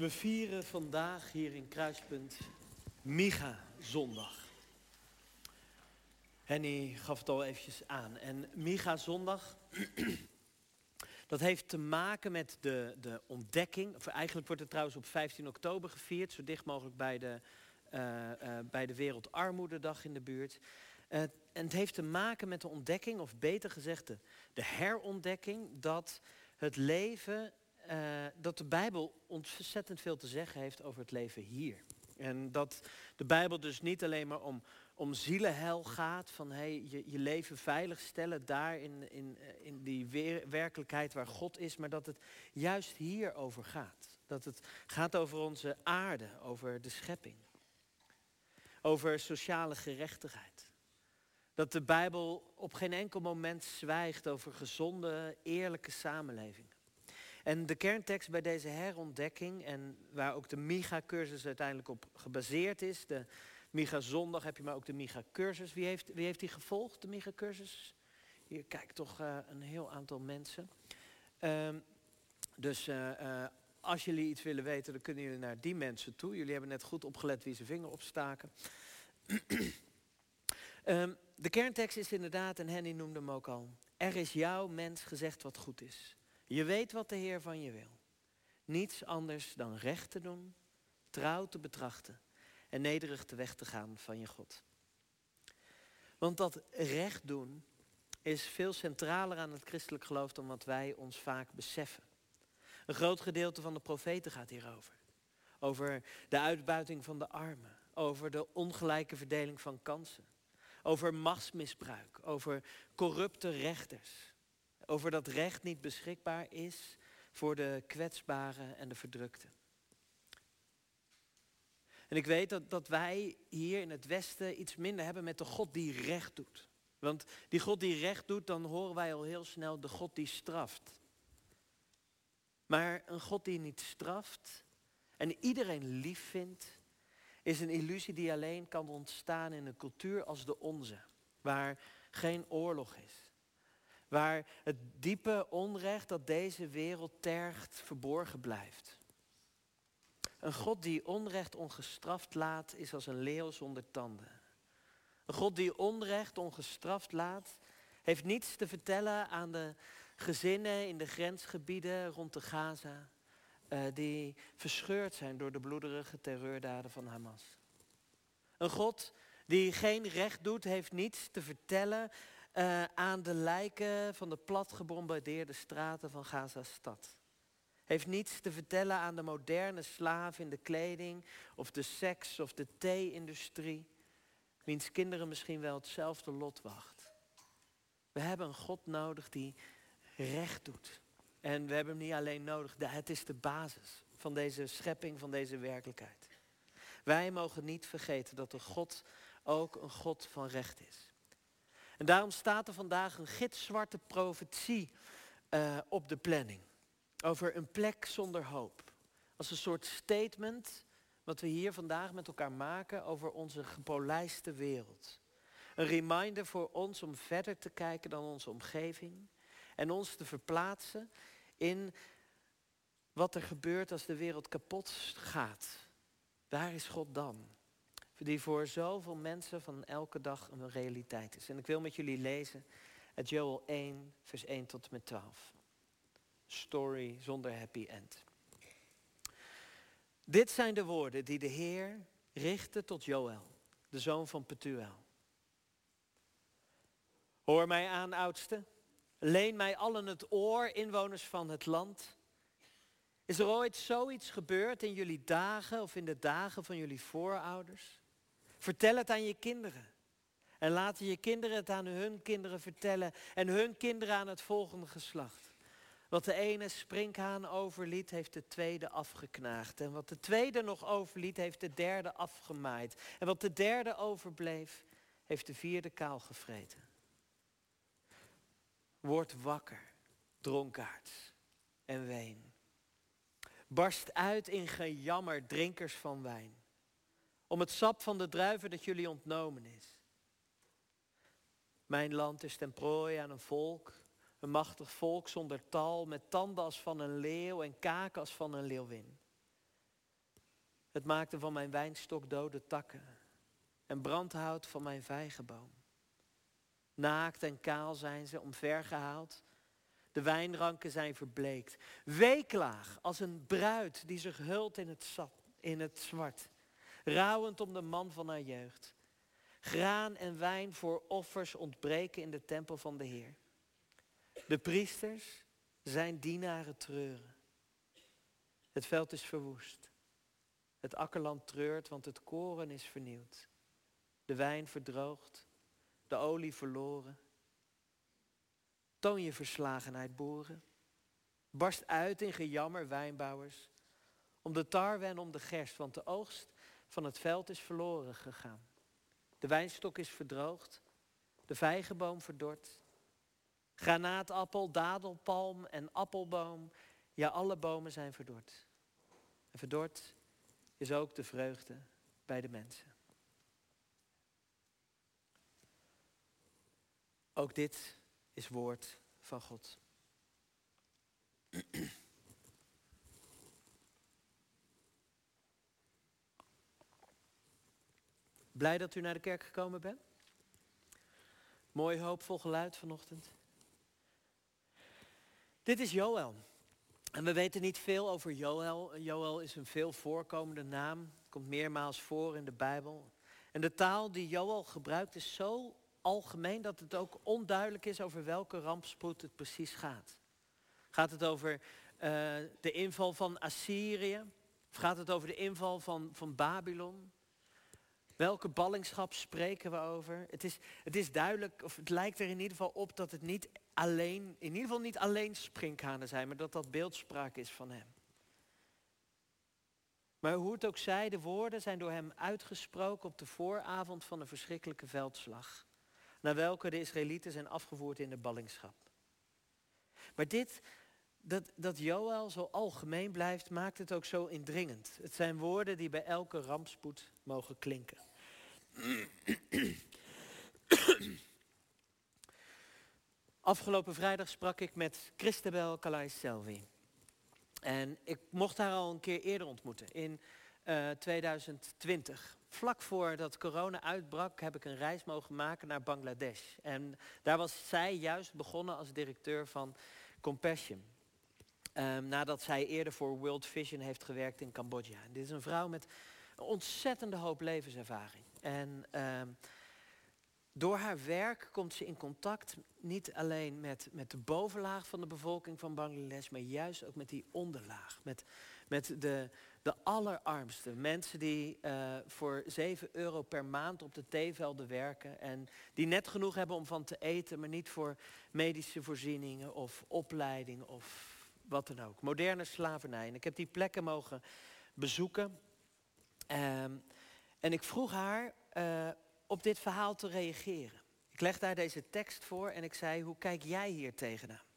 We vieren vandaag hier in Kruispunt Micha Zondag. Henny gaf het al eventjes aan. En Micha Zondag, dat heeft te maken met de, de ontdekking. Of eigenlijk wordt het trouwens op 15 oktober gevierd, zo dicht mogelijk bij de, uh, uh, bij de Wereldarmoededag in de buurt. Uh, en het heeft te maken met de ontdekking, of beter gezegd de, de herontdekking, dat het leven uh, dat de Bijbel ontzettend veel te zeggen heeft over het leven hier. En dat de Bijbel dus niet alleen maar om, om zielenhel gaat, van hey, je, je leven veilig stellen daar in, in, in die weer, werkelijkheid waar God is, maar dat het juist hier over gaat. Dat het gaat over onze aarde, over de schepping, over sociale gerechtigheid. Dat de Bijbel op geen enkel moment zwijgt over gezonde, eerlijke samenlevingen. En de kerntekst bij deze herontdekking, en waar ook de MIGA-cursus uiteindelijk op gebaseerd is, de MIGA-zondag heb je maar ook de MIGA-cursus. Wie heeft, wie heeft die gevolgd, de MIGA-cursus? Hier kijkt toch uh, een heel aantal mensen. Uh, dus uh, uh, als jullie iets willen weten, dan kunnen jullie naar die mensen toe. Jullie hebben net goed opgelet wie zijn vinger opstaken. um, de kerntekst is inderdaad, en Henny noemde hem ook al, er is jouw mens gezegd wat goed is. Je weet wat de Heer van je wil. Niets anders dan recht te doen, trouw te betrachten en nederig de weg te gaan van je God. Want dat recht doen is veel centraler aan het christelijk geloof dan wat wij ons vaak beseffen. Een groot gedeelte van de profeten gaat hierover. Over de uitbuiting van de armen, over de ongelijke verdeling van kansen, over machtsmisbruik, over corrupte rechters, over dat recht niet beschikbaar is voor de kwetsbaren en de verdrukten. En ik weet dat, dat wij hier in het Westen iets minder hebben met de God die recht doet. Want die God die recht doet, dan horen wij al heel snel de God die straft. Maar een God die niet straft en iedereen lief vindt, is een illusie die alleen kan ontstaan in een cultuur als de onze, waar geen oorlog is Waar het diepe onrecht dat deze wereld tergt verborgen blijft. Een God die onrecht ongestraft laat is als een leeuw zonder tanden. Een God die onrecht ongestraft laat heeft niets te vertellen aan de gezinnen in de grensgebieden rond de Gaza. Uh, die verscheurd zijn door de bloederige terreurdaden van Hamas. Een God die geen recht doet, heeft niets te vertellen uh, aan de lijken van de plat gebombardeerde straten van Gaza-stad. Heeft niets te vertellen aan de moderne slaaf in de kleding of de seks of de thee-industrie, wiens kinderen misschien wel hetzelfde lot wacht. We hebben een God nodig die recht doet. En we hebben hem niet alleen nodig, het is de basis van deze schepping, van deze werkelijkheid. Wij mogen niet vergeten dat de God ook een God van recht is. En daarom staat er vandaag een gitzwarte profetie uh, op de planning. Over een plek zonder hoop. Als een soort statement wat we hier vandaag met elkaar maken over onze gepolijste wereld. Een reminder voor ons om verder te kijken dan onze omgeving. En ons te verplaatsen in wat er gebeurt als de wereld kapot gaat. Daar is God dan die voor zoveel mensen van elke dag een realiteit is. En ik wil met jullie lezen uit Joel 1, vers 1 tot en met 12. Story zonder happy end. Dit zijn de woorden die de Heer richtte tot Joel, de zoon van Petuel. Hoor mij aan, oudste. Leen mij allen het oor, inwoners van het land. Is er ooit zoiets gebeurd in jullie dagen of in de dagen van jullie voorouders? Vertel het aan je kinderen. En laten je kinderen het aan hun kinderen vertellen. En hun kinderen aan het volgende geslacht. Wat de ene sprinkhaan overliet, heeft de tweede afgeknaagd. En wat de tweede nog overliet, heeft de derde afgemaaid. En wat de derde overbleef, heeft de vierde kaal gevreten. Word wakker, dronkaards en ween. Barst uit in gejammer, drinkers van wijn om het sap van de druiven dat jullie ontnomen is. Mijn land is ten prooi aan een volk, een machtig volk zonder tal, met tanden als van een leeuw en kaken als van een leeuwin. Het maakte van mijn wijnstok dode takken en brandhout van mijn vijgenboom. Naakt en kaal zijn ze omvergehaald. De wijnranken zijn verbleekt. Weeklaag als een bruid die zich hult in het, in het zwart. Rouwend om de man van haar jeugd. Graan en wijn voor offers ontbreken in de tempel van de Heer. De priesters zijn dienaren treuren. Het veld is verwoest. Het akkerland treurt, want het koren is vernieuwd. De wijn verdroogd, de olie verloren. Toon je verslagenheid, boeren. Barst uit in gejammer, wijnbouwers. Om de tarwe en om de gerst, want de oogst van het veld is verloren gegaan. De wijnstok is verdroogd, de vijgenboom verdord. Granaatappel, dadelpalm en appelboom, ja alle bomen zijn verdord. En verdord is ook de vreugde bij de mensen. Ook dit is woord van God. Blij dat u naar de kerk gekomen bent? Mooi hoopvol geluid vanochtend. Dit is Joël. En we weten niet veel over Joël. Joël is een veel voorkomende naam. Komt meermaals voor in de Bijbel. En de taal die Joël gebruikt is zo algemeen dat het ook onduidelijk is over welke rampspoed het precies gaat. Gaat het over uh, de inval van Assyrië? Of gaat het over de inval van, van Babylon? Welke ballingschap spreken we over? Het is, het is duidelijk, of het lijkt er in ieder geval op dat het niet alleen, in ieder geval niet alleen sprinkhanen zijn, maar dat dat beeldspraak is van hem. Maar hoe het ook zij, de woorden zijn door hem uitgesproken op de vooravond van een verschrikkelijke veldslag naar welke de Israëlieten zijn afgevoerd in de ballingschap. Maar dit, dat, dat Joël zo algemeen blijft, maakt het ook zo indringend. Het zijn woorden die bij elke rampspoed mogen klinken. Afgelopen vrijdag sprak ik met Christabel Calais Selvi. En ik mocht haar al een keer eerder ontmoeten, in 2020. Eh, Vlak voordat corona uitbrak heb ik een reis mogen maken naar Bangladesh. En daar was zij juist begonnen als directeur van Compassion. Um, nadat zij eerder voor World Vision heeft gewerkt in Cambodja. En dit is een vrouw met een ontzettende hoop levenservaring. En um, door haar werk komt ze in contact niet alleen met, met de bovenlaag van de bevolking van Bangladesh, maar juist ook met die onderlaag. Met, met de, de allerarmste mensen die uh, voor 7 euro per maand op de theevelden werken. En die net genoeg hebben om van te eten, maar niet voor medische voorzieningen of opleiding of wat dan ook. Moderne slavernij. En ik heb die plekken mogen bezoeken. Um, en ik vroeg haar uh, op dit verhaal te reageren. Ik leg daar deze tekst voor en ik zei, hoe kijk jij hier tegenaan?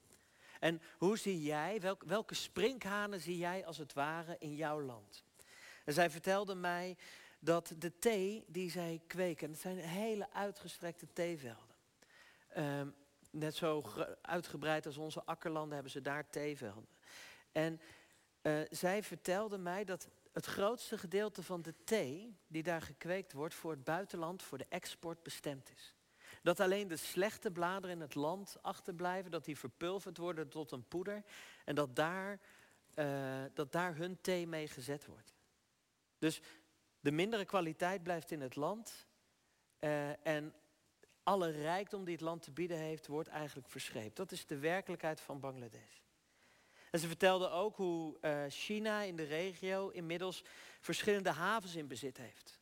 En hoe zie jij, welke, welke sprinkhanen zie jij als het ware in jouw land? En zij vertelde mij dat de thee die zij kweken, het zijn hele uitgestrekte theevelden. Um, net zo uitgebreid als onze akkerlanden hebben ze daar theevelden. En uh, zij vertelde mij dat het grootste gedeelte van de thee die daar gekweekt wordt voor het buitenland, voor de export bestemd is. Dat alleen de slechte bladeren in het land achterblijven, dat die verpulverd worden tot een poeder en dat daar, uh, dat daar hun thee mee gezet wordt. Dus de mindere kwaliteit blijft in het land uh, en alle rijkdom die het land te bieden heeft, wordt eigenlijk verscheept. Dat is de werkelijkheid van Bangladesh. En ze vertelde ook hoe uh, China in de regio inmiddels verschillende havens in bezit heeft.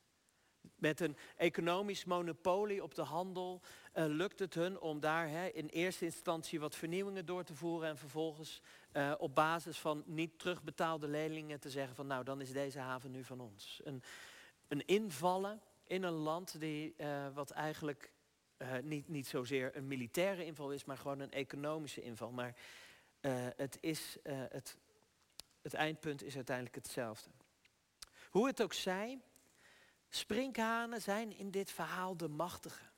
Met een economisch monopolie op de handel uh, lukt het hun om daar in eerste instantie wat vernieuwingen door te voeren en vervolgens uh, op basis van niet terugbetaalde leningen te zeggen van nou dan is deze haven nu van ons. Een, een invallen in een land die wat eigenlijk niet, niet zozeer een militaire inval is, maar gewoon een economische inval. Maar het, is, het, het eindpunt is uiteindelijk hetzelfde. Hoe het ook zij, Sprinkhanen zijn in dit verhaal de machtigen.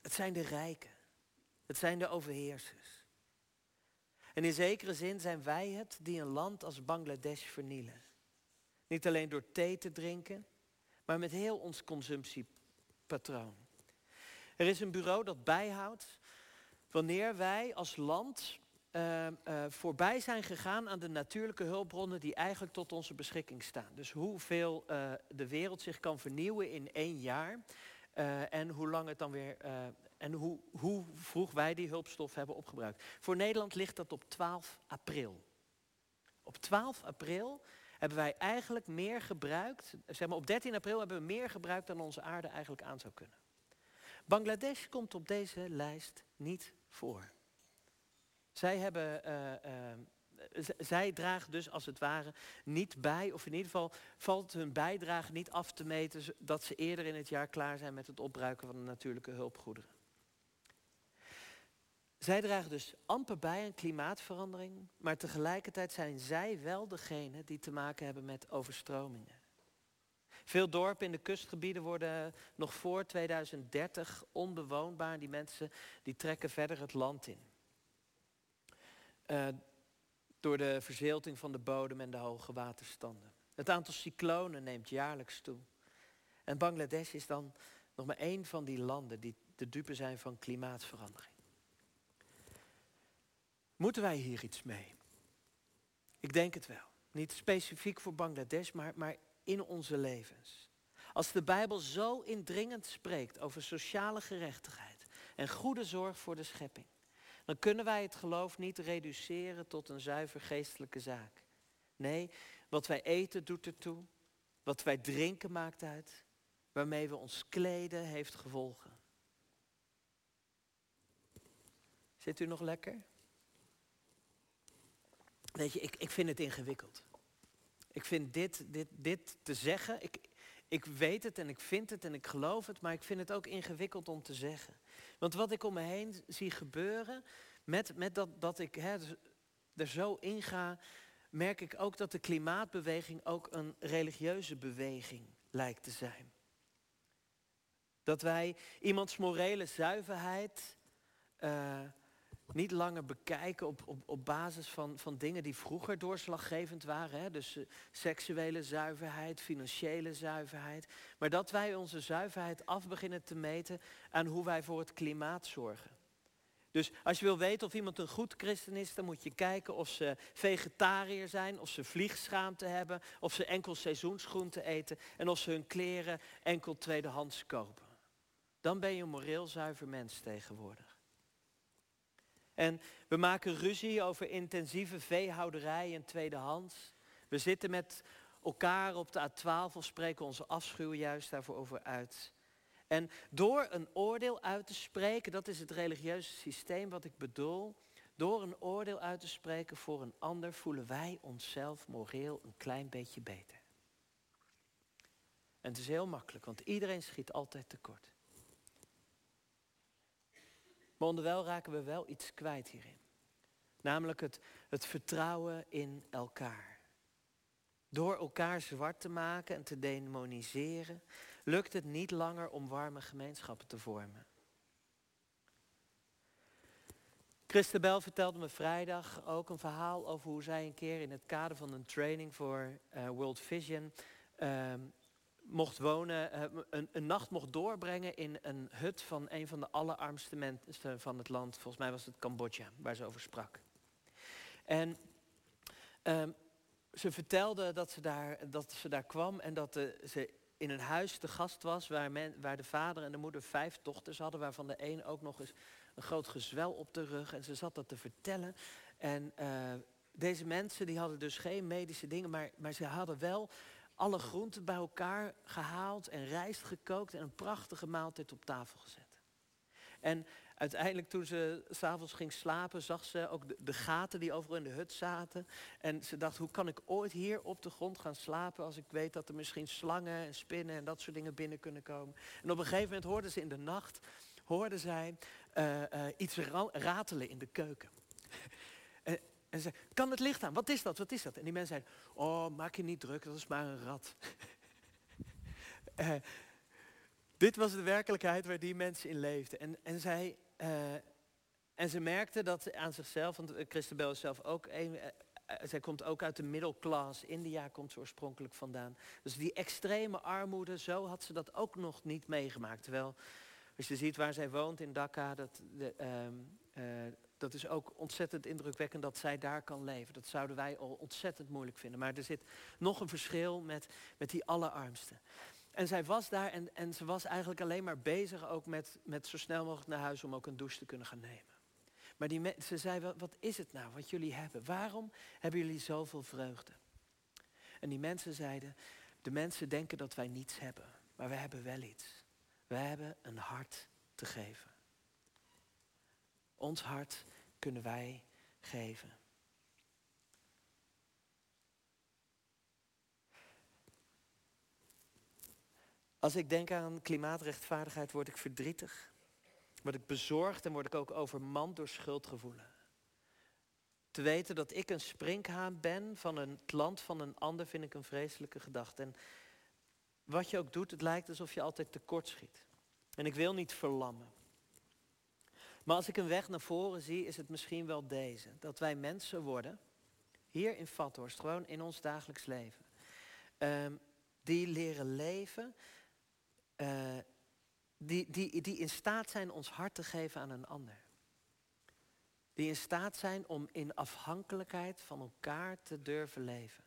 Het zijn de rijken. Het zijn de overheersers. En in zekere zin zijn wij het die een land als Bangladesh vernielen. Niet alleen door thee te drinken, maar met heel ons consumptiepatroon. Er is een bureau dat bijhoudt wanneer wij als land uh, uh, voorbij zijn gegaan aan de natuurlijke hulpbronnen die eigenlijk tot onze beschikking staan. Dus hoeveel uh, de wereld zich kan vernieuwen in één jaar en hoe lang het dan weer en hoe, hoe vroeg wij die hulpstof hebben opgebruikt. Voor Nederland ligt dat op 12 april. Op 12 april hebben wij eigenlijk meer gebruikt, zeg maar op 13 april hebben we meer gebruikt dan onze aarde eigenlijk aan zou kunnen. Bangladesh komt op deze lijst niet voor. Zij, hebben, uh, uh, zij dragen dus als het ware niet bij, of in ieder geval valt hun bijdrage niet af te meten dat ze eerder in het jaar klaar zijn met het opbruiken van de natuurlijke hulpgoederen. Zij dragen dus amper bij aan klimaatverandering, maar tegelijkertijd zijn zij wel degene die te maken hebben met overstromingen. Veel dorpen in de kustgebieden worden nog voor 2030 onbewoonbaar. Die mensen die trekken verder het land in. Uh, door de verzilting van de bodem en de hoge waterstanden. Het aantal cyclonen neemt jaarlijks toe. En Bangladesh is dan nog maar één van die landen die de dupe zijn van klimaatverandering. Moeten wij hier iets mee? Ik denk het wel. Niet specifiek voor Bangladesh, maar, maar in onze levens. Als de Bijbel zo indringend spreekt over sociale gerechtigheid en goede zorg voor de schepping, dan kunnen wij het geloof niet reduceren tot een zuiver geestelijke zaak. Nee, wat wij eten doet ertoe, wat wij drinken maakt uit, waarmee we ons kleden heeft gevolgen. Zit u nog lekker? Weet je, ik, ik vind het ingewikkeld. Ik vind dit, dit, dit te zeggen, ik, ik weet het en ik vind het en ik geloof het, maar ik vind het ook ingewikkeld om te zeggen. Want wat ik om me heen zie gebeuren, met, met dat, dat ik hè, er zo in ga, merk ik ook dat de klimaatbeweging ook een religieuze beweging lijkt te zijn. Dat wij iemands morele zuiverheid uh, niet langer bekijken op, op, op basis van, van dingen die vroeger doorslaggevend waren. Hè? Dus uh, seksuele zuiverheid, financiële zuiverheid. Maar dat wij onze zuiverheid af beginnen te meten aan hoe wij voor het klimaat zorgen. Dus als je wil weten of iemand een goed christen is, dan moet je kijken of ze vegetariër zijn, of ze vliegschaamte hebben, of ze enkel seizoensgroenten eten en of ze hun kleren enkel tweedehands kopen. Dan ben je een moreel zuiver mens tegenwoordig. En we maken ruzie over intensieve veehouderij en tweedehands. We zitten met elkaar op de A12 of spreken onze afschuw juist daarvoor over uit. En door een oordeel uit te spreken, dat is het religieuze systeem wat ik bedoel. Door een oordeel uit te spreken voor een ander voelen wij onszelf moreel een klein beetje beter. En het is heel makkelijk, want iedereen schiet altijd tekort. Maar onderwijl raken we wel iets kwijt hierin. Namelijk het, het vertrouwen in elkaar. Door elkaar zwart te maken en te demoniseren, lukt het niet langer om warme gemeenschappen te vormen. Christabel vertelde me vrijdag ook een verhaal over hoe zij een keer in het kader van een training voor uh, World Vision uh, mocht wonen, uh, een, een, nacht mocht doorbrengen in een hut van een van de allerarmste mensen van het land. Volgens mij was het Cambodja, waar ze over sprak. En ehm, ze vertelde dat ze daar, dat ze daar kwam en dat de, ze in een huis te gast was waar, men, waar de vader en de moeder vijf dochters hadden, waarvan de een ook nog eens een groot gezwel op de rug. En ze zat dat te vertellen. En uh, deze mensen die hadden dus geen medische dingen, maar, maar ze hadden wel alle groenten bij elkaar gehaald en rijst gekookt en een prachtige maaltijd op tafel gezet. En uiteindelijk toen ze s'avonds ging slapen, zag ze ook de, gaten die overal in de hut zaten. En ze dacht, hoe kan ik ooit hier op de grond gaan slapen als ik weet dat er misschien slangen en spinnen en dat soort dingen binnen kunnen komen. En op een gegeven moment hoorde ze in de nacht, hoorde zij uh, uh, iets ratelen in de keuken. En, ze kan het licht aan, wat is dat, wat is dat? En die mensen zeiden, oh maak je niet druk, dat is maar een rat. uh, dit was de werkelijkheid waar die mensen in leefden. En, en zij... Uh, en ze merkte dat aan zichzelf, want Christabel is zelf ook een, zij komt ook uit de middelklas. India komt ze oorspronkelijk vandaan. Dus die extreme armoede, zo had ze dat ook nog niet meegemaakt. Terwijl, als je ziet waar zij woont in Dhaka, dat, de, ehm, eh, dat is ook ontzettend indrukwekkend dat zij daar kan leven. Dat zouden wij al ontzettend moeilijk vinden. Maar er zit nog een verschil met, met die allerarmsten. En zij was daar en, en ze was eigenlijk alleen maar bezig ook met, met zo snel mogelijk naar huis om ook een douche te kunnen gaan nemen. Maar die, ze zei, wat, is het nou wat jullie hebben? Waarom hebben jullie zoveel vreugde? En die mensen zeiden, de mensen denken dat wij niets hebben, maar we hebben wel iets. Wij hebben een hart te geven. Ons hart kunnen wij geven. Als ik denk aan klimaatrechtvaardigheid, word ik verdrietig. Word ik bezorgd en word ik ook overmand door schuldgevoelen. Te weten dat ik een sprinkhaan ben van het land van een ander vind ik een vreselijke gedachte. En wat je ook doet, het lijkt alsof je altijd tekort schiet. En ik wil niet verlammen. Maar als ik een weg naar voren zie, is het misschien wel deze. Dat wij mensen worden, hier in Vathorst, gewoon in ons dagelijks leven. Um, die leren leven uh, die, die, die in staat zijn ons hart te geven aan een ander. Die in staat zijn om in afhankelijkheid van elkaar te durven leven.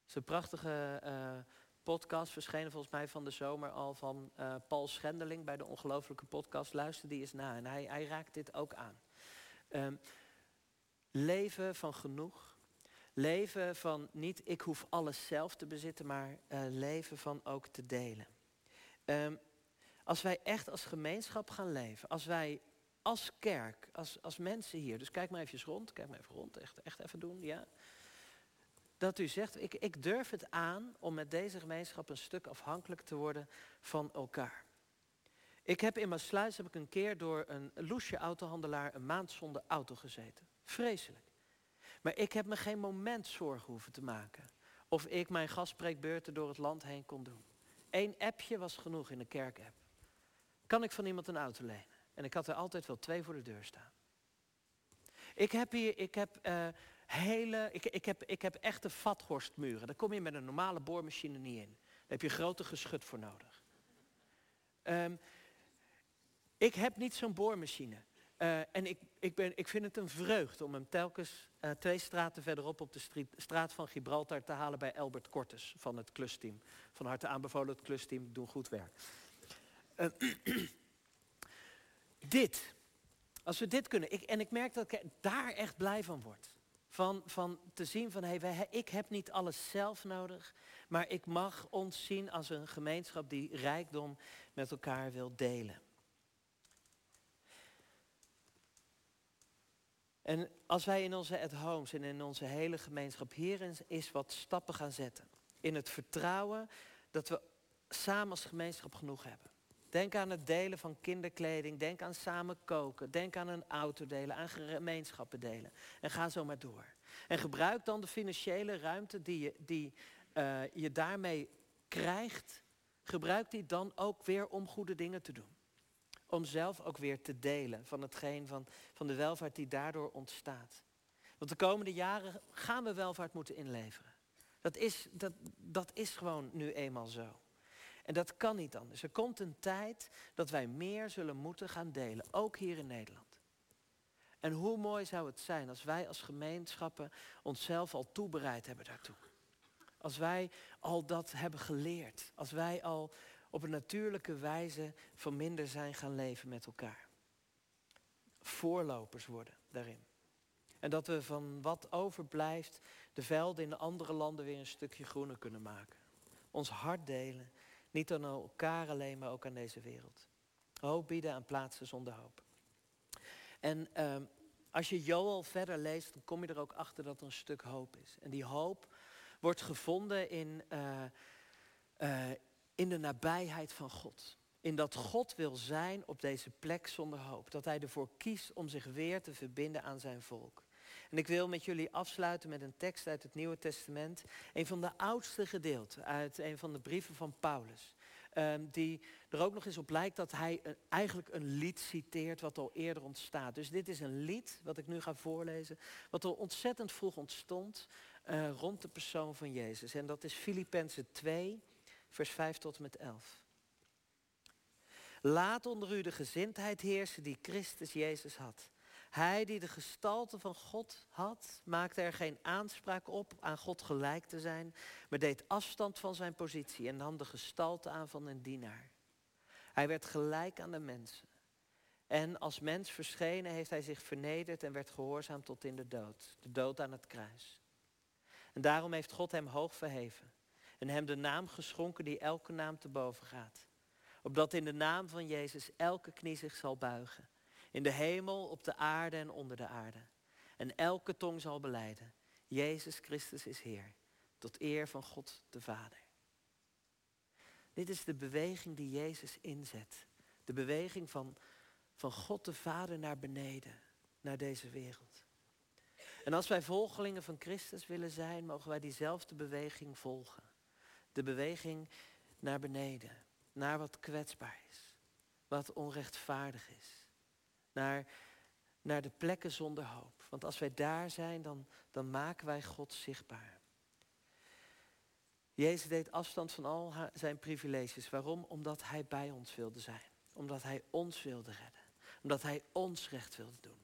Het is een prachtige uh, podcast, verschenen volgens mij van de zomer al van uh, Paul Schendeling bij de Ongelofelijke Podcast. Luister die eens na en hij, hij raakt dit ook aan. Um, leven van genoeg. Leven van niet ik hoef alles zelf te bezitten, maar uh, leven van ook te delen. Um, als wij echt als gemeenschap gaan leven, als wij als kerk, als, als mensen hier, dus kijk maar even rond, kijk maar even rond, echt, echt even doen, ja. Dat u zegt, ik, ik durf het aan om met deze gemeenschap een stuk afhankelijk te worden van elkaar. Ik heb in mijn sluis heb ik een keer door een loesje autohandelaar een maand zonder auto gezeten. Vreselijk. Maar ik heb me geen moment zorgen hoeven te maken. Of ik mijn gastspreekbeurten door het land heen kon doen. Eén appje was genoeg in de kerkapp. Kan ik van iemand een auto lenen? En ik had er altijd wel twee voor de deur staan. Ik heb hier, ik heb uh, hele, ik, ik, heb, ik heb echte vathorstmuren. Daar kom je met een normale boormachine niet in. Daar heb je grote geschut voor nodig. Um, ik heb niet zo'n boormachine. Uh, en ik, ik, ben, ik vind het een vreugde om hem telkens uh, twee straten verderop op de street, straat van Gibraltar te halen bij Albert Cortes van het klusteam. Van harte aanbevolen het klusteam, doen goed werk. Uh, dit, als we dit kunnen, ik, en ik merk dat ik daar echt blij van word. Van, van te zien van, hey, wij, ik heb niet alles zelf nodig, maar ik mag ons zien als een gemeenschap die rijkdom met elkaar wil delen. En als wij in onze at homes en in onze hele gemeenschap hierin eens wat stappen gaan zetten. In het vertrouwen dat we samen als gemeenschap genoeg hebben. Denk aan het delen van kinderkleding. Denk aan samen koken. Denk aan een auto delen. Aan gemeenschappen delen. En ga zo maar door. En gebruik dan de financiële ruimte die je, die, uh, je daarmee krijgt. Gebruik die dan ook weer om goede dingen te doen. Om zelf ook weer te delen van hetgeen van, van de welvaart die daardoor ontstaat. Want de komende jaren gaan we welvaart moeten inleveren. Dat is, dat, dat is gewoon nu eenmaal zo. En dat kan niet anders. Er komt een tijd dat wij meer zullen moeten gaan delen, ook hier in Nederland. En hoe mooi zou het zijn als wij als gemeenschappen onszelf al toebereid hebben daartoe. Als wij al dat hebben geleerd. Als wij al op een natuurlijke wijze van minder zijn gaan leven met elkaar. Voorlopers worden daarin. En dat we van wat overblijft de velden in de andere landen weer een stukje groener kunnen maken. Ons hart delen niet aan elkaar alleen, maar ook aan deze wereld. Hoop bieden aan plaatsen zonder hoop. En uh, als je Joel verder leest, dan kom je er ook achter dat er een stuk hoop is. En die hoop wordt gevonden in, uh, uh, in de nabijheid van God. In dat God wil zijn op deze plek zonder hoop. Dat hij ervoor kiest om zich weer te verbinden aan zijn volk. En ik wil met jullie afsluiten met een tekst uit het Nieuwe Testament. Een van de oudste gedeelten uit een van de brieven van Paulus. ehm, die er ook nog eens op lijkt dat hij eigenlijk een lied citeert wat al eerder ontstaat. Dus dit is een lied, wat ik nu ga voorlezen, wat al ontzettend vroeg ontstond uh, rond de persoon van Jezus. En dat is Filippenzen 2, vers 5 tot en met 11. Laat onder u de gezindheid heersen die Christus Jezus had. Hij die de gestalte van God had, maakte er geen aanspraak op aan God gelijk te zijn, maar deed afstand van zijn positie en nam de gestalte aan van een dienaar. Hij werd gelijk aan de mensen. En als mens verschenen heeft hij zich vernederd en werd gehoorzaam tot in de dood, de dood aan het kruis. En daarom heeft God hem hoog verheven en hem de naam geschonken die elke naam te boven gaat. Opdat in de naam van Jezus elke knie zich zal buigen. In de hemel, op de aarde en onder de aarde. En elke tong zal beleiden. Jezus Christus is Heer. Tot eer van God de Vader. Dit is de beweging die Jezus inzet. De beweging van, van God de Vader naar beneden, naar deze wereld. En als wij volgelingen van Christus willen zijn, mogen wij diezelfde beweging volgen. De beweging naar beneden, naar wat kwetsbaar is, wat onrechtvaardig is. Naar, naar de plekken zonder hoop. Want als wij daar zijn, dan, dan maken wij God zichtbaar. Jezus deed afstand van al zijn privileges. Waarom? Omdat hij bij ons wilde zijn. Omdat hij ons wilde redden. Omdat hij ons recht wilde doen.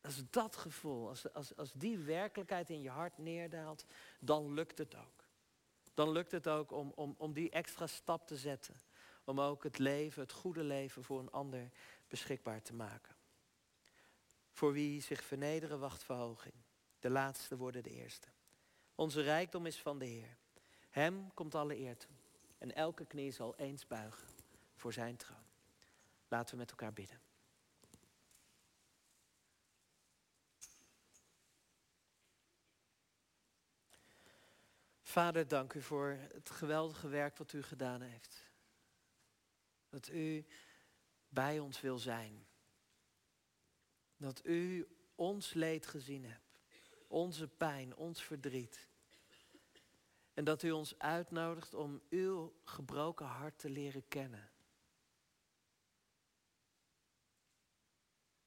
Als dat gevoel, als, als, als die werkelijkheid in je hart neerdaalt, dan lukt het ook. Dan lukt het ook om, om, om die extra stap te zetten. Om ook het leven, het goede leven voor een ander beschikbaar te maken. Voor wie zich vernederen wacht verhoging. De laatste worden de eerste. Onze rijkdom is van de Heer. Hem komt alle eer toe. En elke knie zal eens buigen voor zijn troon. Laten we met elkaar bidden. Vader, dank u voor het geweldige werk wat u gedaan heeft. Dat u bij ons wil zijn. Dat u ons leed gezien hebt. Onze pijn, ons verdriet. En dat u ons uitnodigt om uw gebroken hart te leren kennen.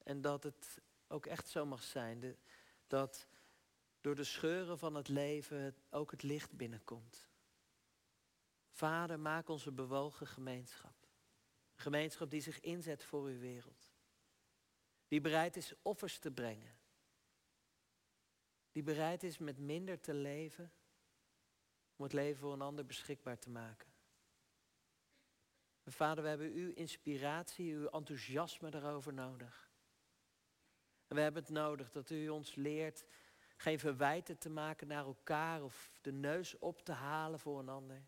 En dat het ook echt zo mag zijn. dat door de scheuren van het leven ook het licht binnenkomt. Vader, maak onze bewogen gemeenschap. Een gemeenschap die zich inzet voor uw wereld. Die bereid is offers te brengen. Die bereid is met minder te leven om het leven voor een ander beschikbaar te maken. En vader, we hebben uw inspiratie, uw enthousiasme daarover nodig. En we hebben het nodig dat u ons leert geen verwijten te maken naar elkaar of de neus op te halen voor een ander.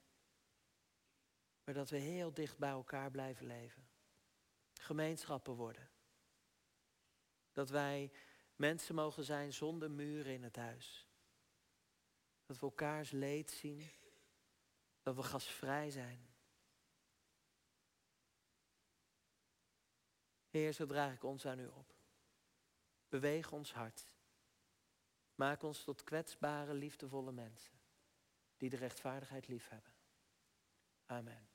Maar dat we heel dicht bij elkaar blijven leven. Gemeenschappen worden. Dat wij mensen mogen zijn zonder muren in het huis. Dat we elkaars leed zien. Dat we gastvrij zijn. Heer, zo draag ik ons aan u op. Beweeg ons hart. Maak ons tot kwetsbare, liefdevolle mensen. Die de rechtvaardigheid lief hebben. Amen.